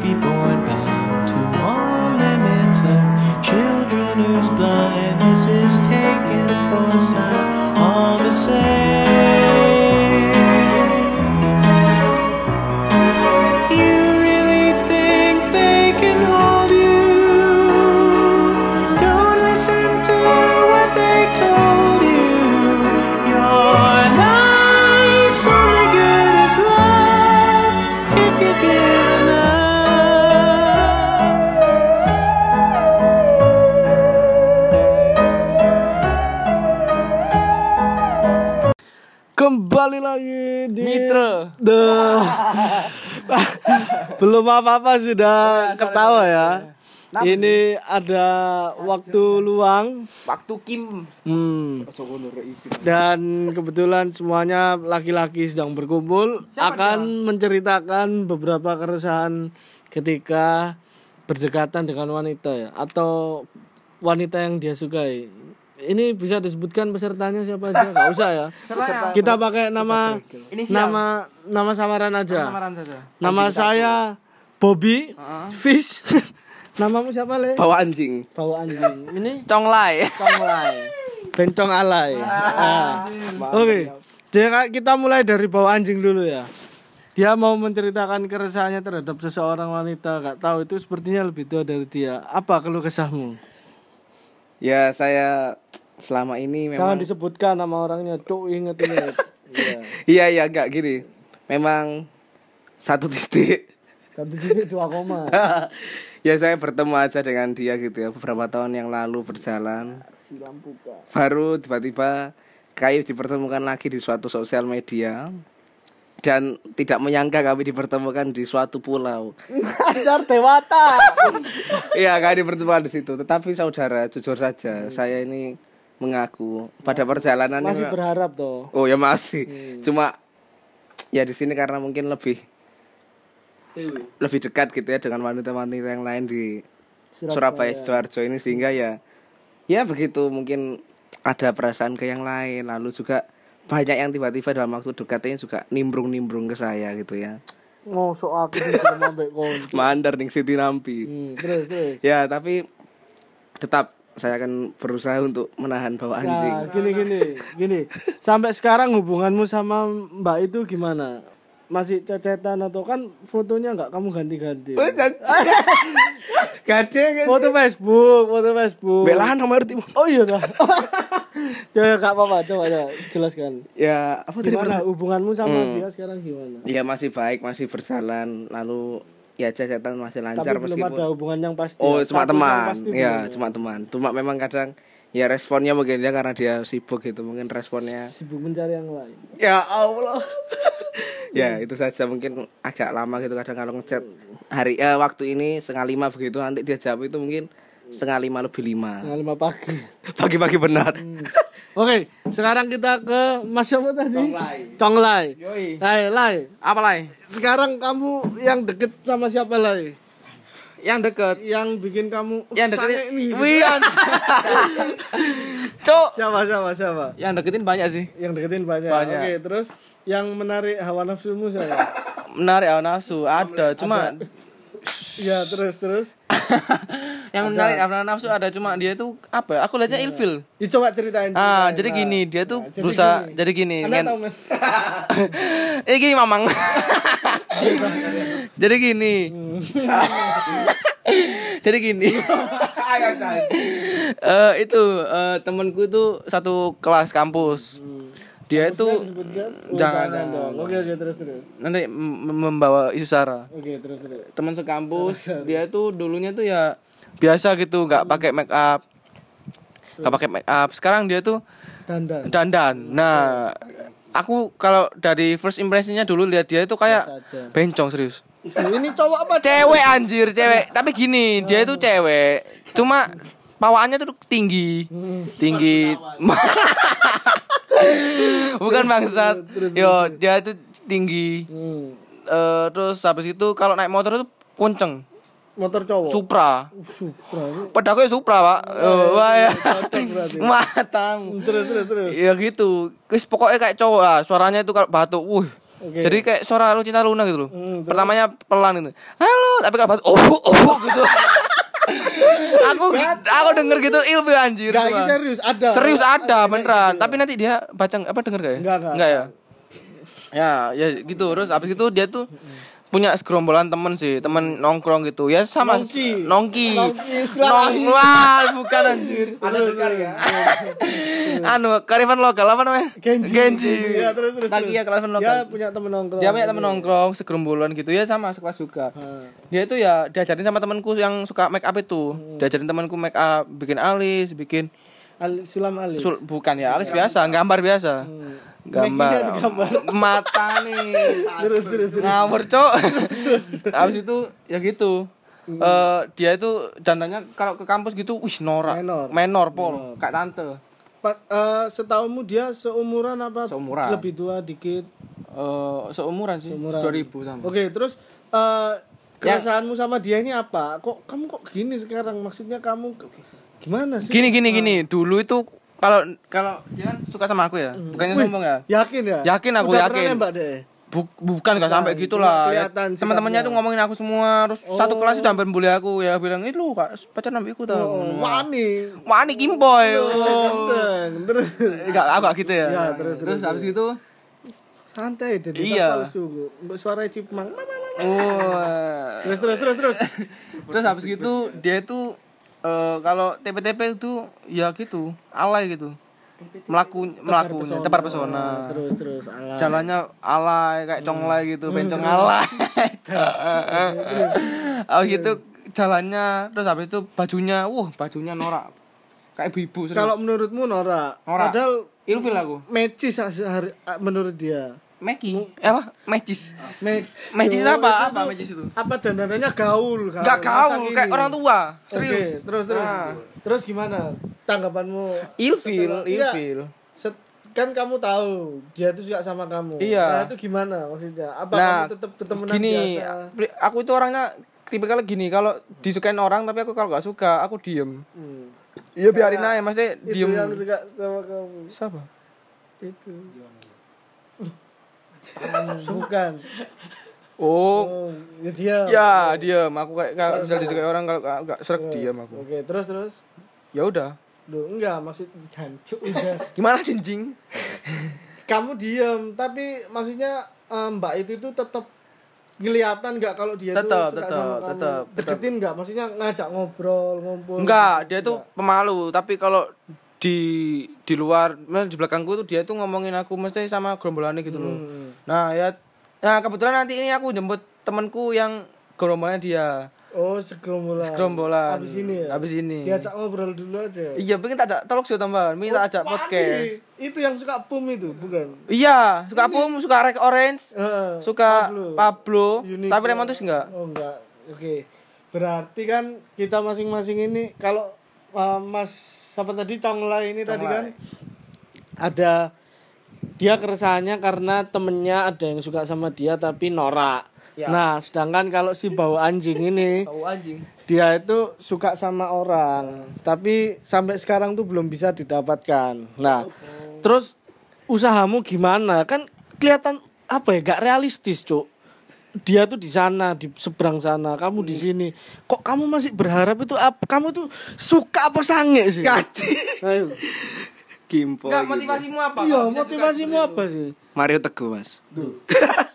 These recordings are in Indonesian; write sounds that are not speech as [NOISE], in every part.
people. Belum apa-apa sudah ketawa ya. Ini ada waktu luang. Waktu Kim. Hmm. Dan kebetulan semuanya laki-laki sedang berkumpul akan menceritakan beberapa keresahan ketika berdekatan dengan wanita ya atau wanita yang dia sukai. Ini bisa disebutkan pesertanya siapa aja? Gak [LAUGHS] usah ya. Kita pakai nama Inisial. nama nama samaran aja. Samaran saja. Nama saya Bobby Fish. [LAUGHS] Namamu siapa le? bawa anjing Bawa anjing. Ini Conglai. Conglai. [LAUGHS] Bencong alay. Ah. Oke. Jadi kita mulai dari bawa anjing dulu ya. Dia mau menceritakan keresahannya terhadap seseorang wanita, gak tahu itu sepertinya lebih tua dari dia. Apa keluh kesahmu? Ya saya selama ini Jangan memang disebutkan nama orangnya, cuk inget inget. [LAUGHS] Iya. iya enggak gini memang satu titik Satu titik dua koma. [LAUGHS] ya saya bertemu aja dengan dia gitu ya beberapa tahun yang lalu berjalan baru tiba-tiba kayu dipertemukan lagi di suatu sosial media dan tidak menyangka kami dipertemukan di suatu pulau Ajar Dewata. Iya, kami dipertemukan di situ. Tetapi saudara, jujur saja, saya ini mengaku pada perjalanan Masih berharap toh. Oh ya masih. Cuma ya di sini karena mungkin lebih lebih dekat gitu ya dengan wanita-wanita yang lain di Surabaya Sidoarjo ini sehingga ya ya begitu mungkin ada perasaan ke yang lain lalu juga banyak yang tiba-tiba dalam waktu dekat ini juga nimbrung-nimbrung ke saya gitu ya. Mau soal aku kon. Mandar ning Siti Nampi. Hmm, terus terus. Ya, tapi tetap saya akan berusaha untuk menahan bawa anjing. Nah, gini gini gini. Sampai sekarang hubunganmu sama Mbak itu gimana? Masih cecetan atau kan fotonya nggak kamu ganti-ganti? [LAUGHS] Gade Foto Facebook, foto Facebook. Belahan nomor tim. Oh iya dah. [LAUGHS] ya nggak apa-apa, coba coba jelaskan. Ya, apa tadi Gimana pertanyaan? hubunganmu sama dia sekarang gimana? Ya masih baik, masih berjalan. Lalu ya cecetan masih Tapi lancar belum meskipun ada hubungan yang pasti. Oh, ya? cuma teman. Ya, belum cuma teman. Cuma memang kadang ya responnya mungkin dia karena dia sibuk gitu, mungkin responnya Sibuk mencari yang lain. Ya Allah. Ya itu saja mungkin agak lama gitu kadang kalau ngechat hari eh, waktu ini setengah lima begitu nanti dia jawab itu mungkin setengah lima lebih lima Tengah lima pagi. pagi-pagi benar Oke, sekarang kita ke Mas siapa tadi? Conglai. Conglai. Yoi. Lai, Lai. Apa lai? Sekarang kamu yang deket sama siapa Lai? Yang deket. Yang bikin kamu Yang sange deketin. nih. Wih, anj- [LAUGHS] Cok. Siapa siapa siapa? Yang deketin banyak sih. Yang deketin banyak. Banyak. Oke, terus yang menarik hawa nafsumu siapa? [LAUGHS] Menarik hawa nafsu ada, cuma Iya, [LAUGHS] terus terus. yang menarik hawa nafsu ada cuma dia itu apa? ya? Aku lihatnya ilfil. Ya, coba ceritain. Ah, ceritain. jadi Nah, gini, dia tuh jadi berusaha gini. jadi gini. Anda ngen- tahu men? eh gini mamang. Jadi gini. jadi gini. Eh itu eh, temanku itu satu kelas kampus. Dia itu? Oh, jangan, dong. jangan. Oke oke terus terus. nanti mem- membawa isu sara. Oke terus terus. Teman sekampus, dia tuh dulunya tuh ya biasa gitu, nggak pakai make up. Nggak pakai make up. Sekarang dia tuh Dandan. dandan. Nah, aku kalau dari first impressionnya dulu lihat dia itu kayak bencong serius. Ini cowok apa? Cewek anjir, cewek. Tapi gini, dia itu cewek. Cuma bawaannya tuh tinggi. Tinggi. [LAUGHS] Bukan bangsat. Yo, dia itu tinggi. Eh, terus habis itu kalau naik motor itu kunceng. Motor cowok. Supra. Uh, Supra. Pedaknya Supra, Pak. Oh, wah ya. [LAUGHS] Matang. Terus terus terus. Ya gitu. Wis pokoknya kayak cowok lah. Suaranya itu kalau batuk, wuh. Oke. Jadi kayak suara Lucinta Luna gitu loh. Hmm, terus? Pertamanya pelan gitu. Halo, tapi kalau batuk, oh, oh gitu. [LAUGHS] aku aku denger gitu ilmu anjir. Enggak, ini serius ada. Serius ada kayak beneran. gitu. Tapi nanti dia baca apa denger gak ya? Enggak, enggak. ya. Ya, ya gitu. Terus abis itu dia tuh punya segerombolan temen sih, temen nongkrong gitu. Ya sama Nongki. nongki. Nongki, Nong, wah, bukan anjir. Ada dengar ya. [LAUGHS] anu, karifan lokal apa namanya? Genji. Genji. Ya, terus terus. Lagi ya karifan Dia lokal. punya temen nongkrong. Dia punya temen nongkrong, segerombolan gitu ya sama sekelas juga. Dia itu ya diajarin sama temanku yang suka make up itu. Diajarin temanku make up, bikin alis, bikin Ali, Sulam Ali. Sul, bukan ya alis biasa, gambar biasa. Gambar. Make-nya digambar. [LAUGHS] Mata nih. terus terus terus. Ngawur, Cok. Habis itu ya gitu. Eh dia itu dandannya kalau ke kampus gitu, wih norak. Menor. Menor, pol. Kayak tante. Pa, eh, setahumu dia seumuran apa? Seumuran. Lebih tua dikit. Eh seumuran sih, Seumuran. 2000 sama. Oke, terus eh keresahanmu sama dia ini apa? Kok kamu kok gini sekarang? Maksudnya kamu gimana sih? Gini gini gini, dulu itu kalau kalau dia kan suka sama aku ya, bukannya Wih, sombong ya. Yakin ya? Yakin aku, Udah yakin. nembak deh. Bu- bukan gak sampai Bukan, gitu cuma lah. Ya. Teman-temannya tuh ngomongin aku semua, terus satu kelas itu hampir bully aku ya bilang, "Eh lu kak pacaran sama aku tau." Oh, wani. Wah, ini Kimboy. Oh. Terus Enggak, agak gitu ya. Ya, terus, terus, habis itu santai identitas Iya. palsu. Suara cipmang. oh. Terus terus terus terus. [LAUGHS] terus habis gitu dia itu eh, kalau TP-TP itu ya gitu, alay gitu. Melaku melaku tebar pesona. Terus terus. Alah. Jalannya alay kayak conglay Hmm. gitu, bencong alay. [LAUGHS] Habis gitu jalannya terus habis itu bajunya, wah bajunya norak. Kayak ibu-ibu serius. Kalau menurutmu Nora, Nora. padahal ilfil aku. Mecis sehari menurut dia. Meki. Eh, apa? Mecis Oh, apa? itu Apa mecis itu? Apa dandanannya gaul, gaul. Enggak Masa kau, gini? kayak orang tua. Oke, Serius. terus terus. Nah. Terus gimana tanggapanmu? Ilfil, ilfil. Set- kan kamu tahu dia tuh suka sama kamu. Iya. Nah, itu gimana maksudnya? Apa Nah, kamu tetap temenan gini, biasa? aku itu orangnya tipikal gini, kalau disukain orang tapi aku kalau nggak suka, aku diem. Hmm. Iya biarin aja, maksudnya Itu diem. yang suka sama kamu. Siapa? Itu. Bukan. Oh, Oh, ya dia. ya diem. Aku kayak kalau misal disukai orang kalau nggak serak diem aku. Oke, terus terus. Ya udah. Duh, enggak maksud jancuk udah. [LAUGHS] Gimana cincing? Kamu diem, tapi maksudnya eh, Mbak itu itu tetap kelihatan nggak kalau dia Tetep, tuh suka tetep, sama kamu? tetep, tetep. Deketin nggak? Maksudnya ngajak ngobrol, ngumpul. Enggak, dia tuh pemalu. Tapi kalau di di luar, di belakangku tuh dia tuh ngomongin aku mesti sama gerombolannya gitu loh. Hmm. Nah ya, nah kebetulan nanti ini aku jemput temanku yang gerombolannya dia. Oh, segerombolan. Segerombolan. Habis ini ya. Habis ini. Diajak ngobrol dulu aja. Iya, pengen tak ajak talk show tambahan, minta ajak Wani, podcast. Itu yang suka pum itu, bukan? Iya, suka Pum, suka Rek Orange, Heeh. suka Pablo. Pablo, tapi Lemon tuh enggak. Oh enggak. Oke. Berarti kan kita masing-masing ini kalau uh, Mas siapa tadi Conglai ini tadi kan ada dia keresahannya karena temennya ada yang suka sama dia tapi norak. Ya. Nah, sedangkan kalau si bau anjing ini [LAUGHS] Tahu anjing. dia itu suka sama orang, tapi sampai sekarang tuh belum bisa didapatkan. Nah, terus usahamu gimana? Kan kelihatan apa ya? Gak realistis, Cuk. Dia tuh di sana, di seberang sana, kamu di sini. Kok kamu masih berharap itu apa? Kamu tuh suka apa sange sih? Ayo. [LAUGHS] Kimpo. Enggak, motivasimu apa? Iya, motivasimu apa sih? Mario Teguh, Mas. [LAUGHS]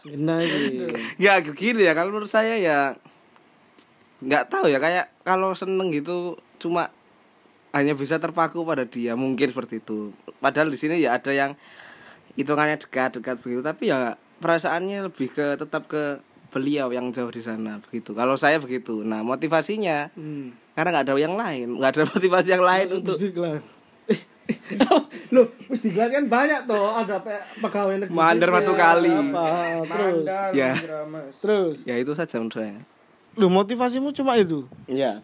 Nah, ini. Ya gini ya kalau menurut saya ya nggak tahu ya kayak kalau seneng gitu cuma hanya bisa terpaku pada dia mungkin seperti itu padahal di sini ya ada yang hitungannya dekat-dekat begitu tapi ya perasaannya lebih ke tetap ke beliau yang jauh di sana begitu kalau saya begitu nah motivasinya Hmm. karena nggak ada yang lain nggak ada [LAUGHS] motivasi yang lain untuk Istiqlal. Loh, Istiqlal kan banyak toh, ada pe- pegawai negeri. Mandar satu kali. Apa, terus. Ya. Terus. ya itu saja menurut saya Lu motivasimu cuma itu? ya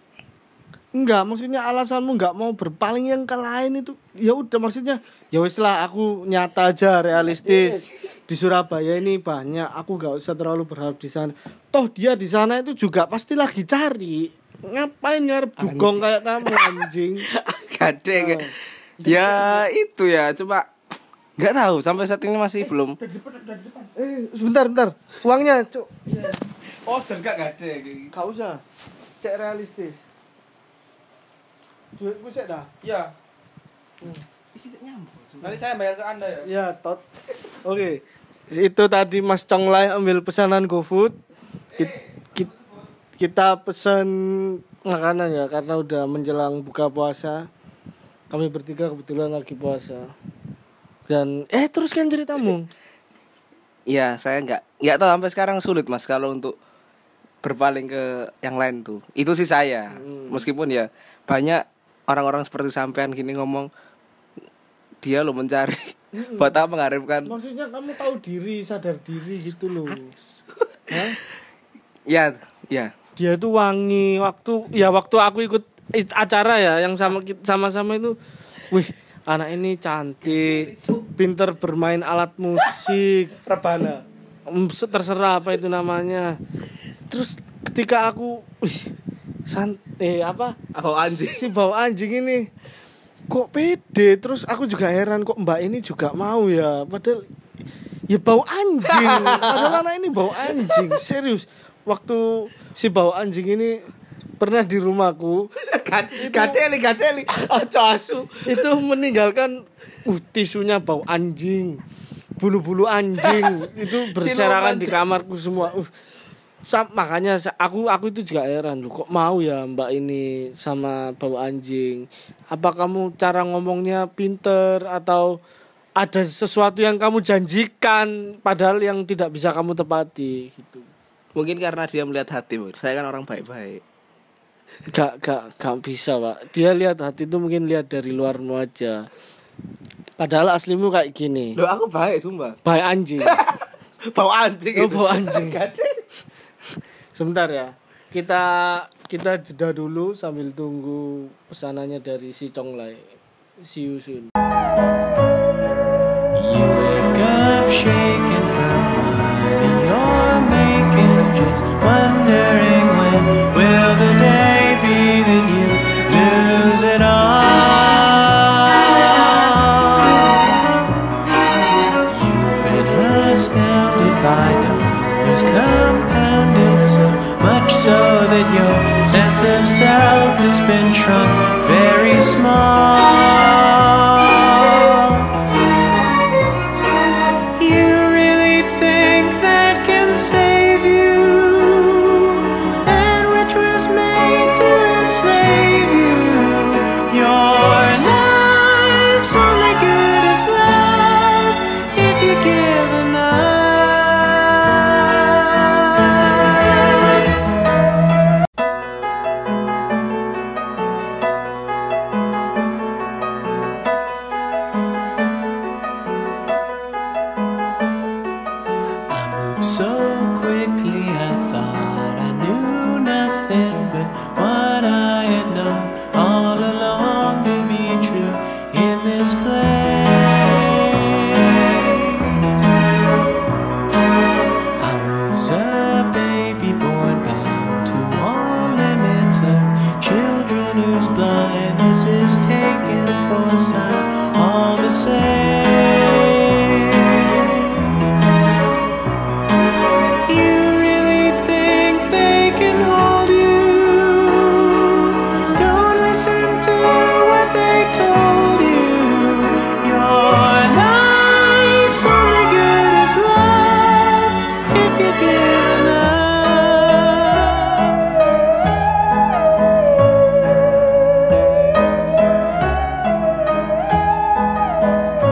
Enggak, maksudnya alasanmu enggak mau berpaling yang ke lain itu. Ya udah maksudnya, ya wis lah aku nyata aja realistis. di Surabaya ini banyak aku gak usah terlalu berharap di sana toh dia di sana itu juga pasti lagi cari ngapain ngarep dugong kayak kamu anjing [LAUGHS] Gade. Oh. Ya itu ya, coba nggak tahu. Sampai saat ini masih belum. eh sebentar bentar uangnya cuk. Oh, enggak gade. gak usah. Cek realistis. Duitku sih dah. Ya. Nanti saya bayar ke Anda ya. ya tot. Oke. Itu tadi Mas Conglai ambil pesanan GoFood. Ki- ki- kita pesan makanan ya karena udah menjelang buka puasa kami bertiga kebetulan lagi puasa. Dan eh teruskan ceritamu. Ya, saya nggak nggak tahu sampai sekarang sulit mas kalau untuk berpaling ke yang lain tuh. Itu sih saya. Meskipun ya banyak orang-orang seperti sampean gini ngomong dia lo mencari. Buat apa mengharapkan maksudnya kamu tahu diri sadar diri gitu loh. Hah? ya ya. Dia itu wangi waktu ya waktu aku ikut acara ya yang sama sama-sama itu wih anak ini cantik pinter bermain alat musik. Rebana. Se- terserah apa itu namanya. Terus ketika aku wih san eh apa? Oh, anjing. si bau anjing ini kok pede? Terus aku juga heran kok mbak ini juga mau ya? Padahal ya bau anjing. [LAUGHS] Padahal anak ini bau anjing serius. Waktu si bau anjing ini pernah di rumahku. [LAUGHS] Gadeli gadeli. Ojo asu. Itu meninggalkan uh tisunya bau anjing. Bulu-bulu anjing. [LAUGHS] Itu berserakan di kamarku semua. Uh. Sa- makanya aku aku itu juga heran loh kok mau ya mbak ini sama bau anjing? Apa kamu cara ngomongnya pinter atau ada sesuatu yang kamu janjikan padahal yang tidak bisa kamu tepati? Gitu. Mungkin karena dia melihat hati saya kan orang baik-baik gak gak gak bisa pak dia lihat hati itu mungkin lihat dari luarmu aja padahal aslimu kayak gini Loh aku baik sumpah baik anjing [LAUGHS] bau anjing Oh, itu. bau anjing. [LAUGHS] Sebentar ya. Kita kita jeda dulu sambil tunggu pesanannya dari si Conglai. See you soon. You wake up shaking from what you're making, just wondering it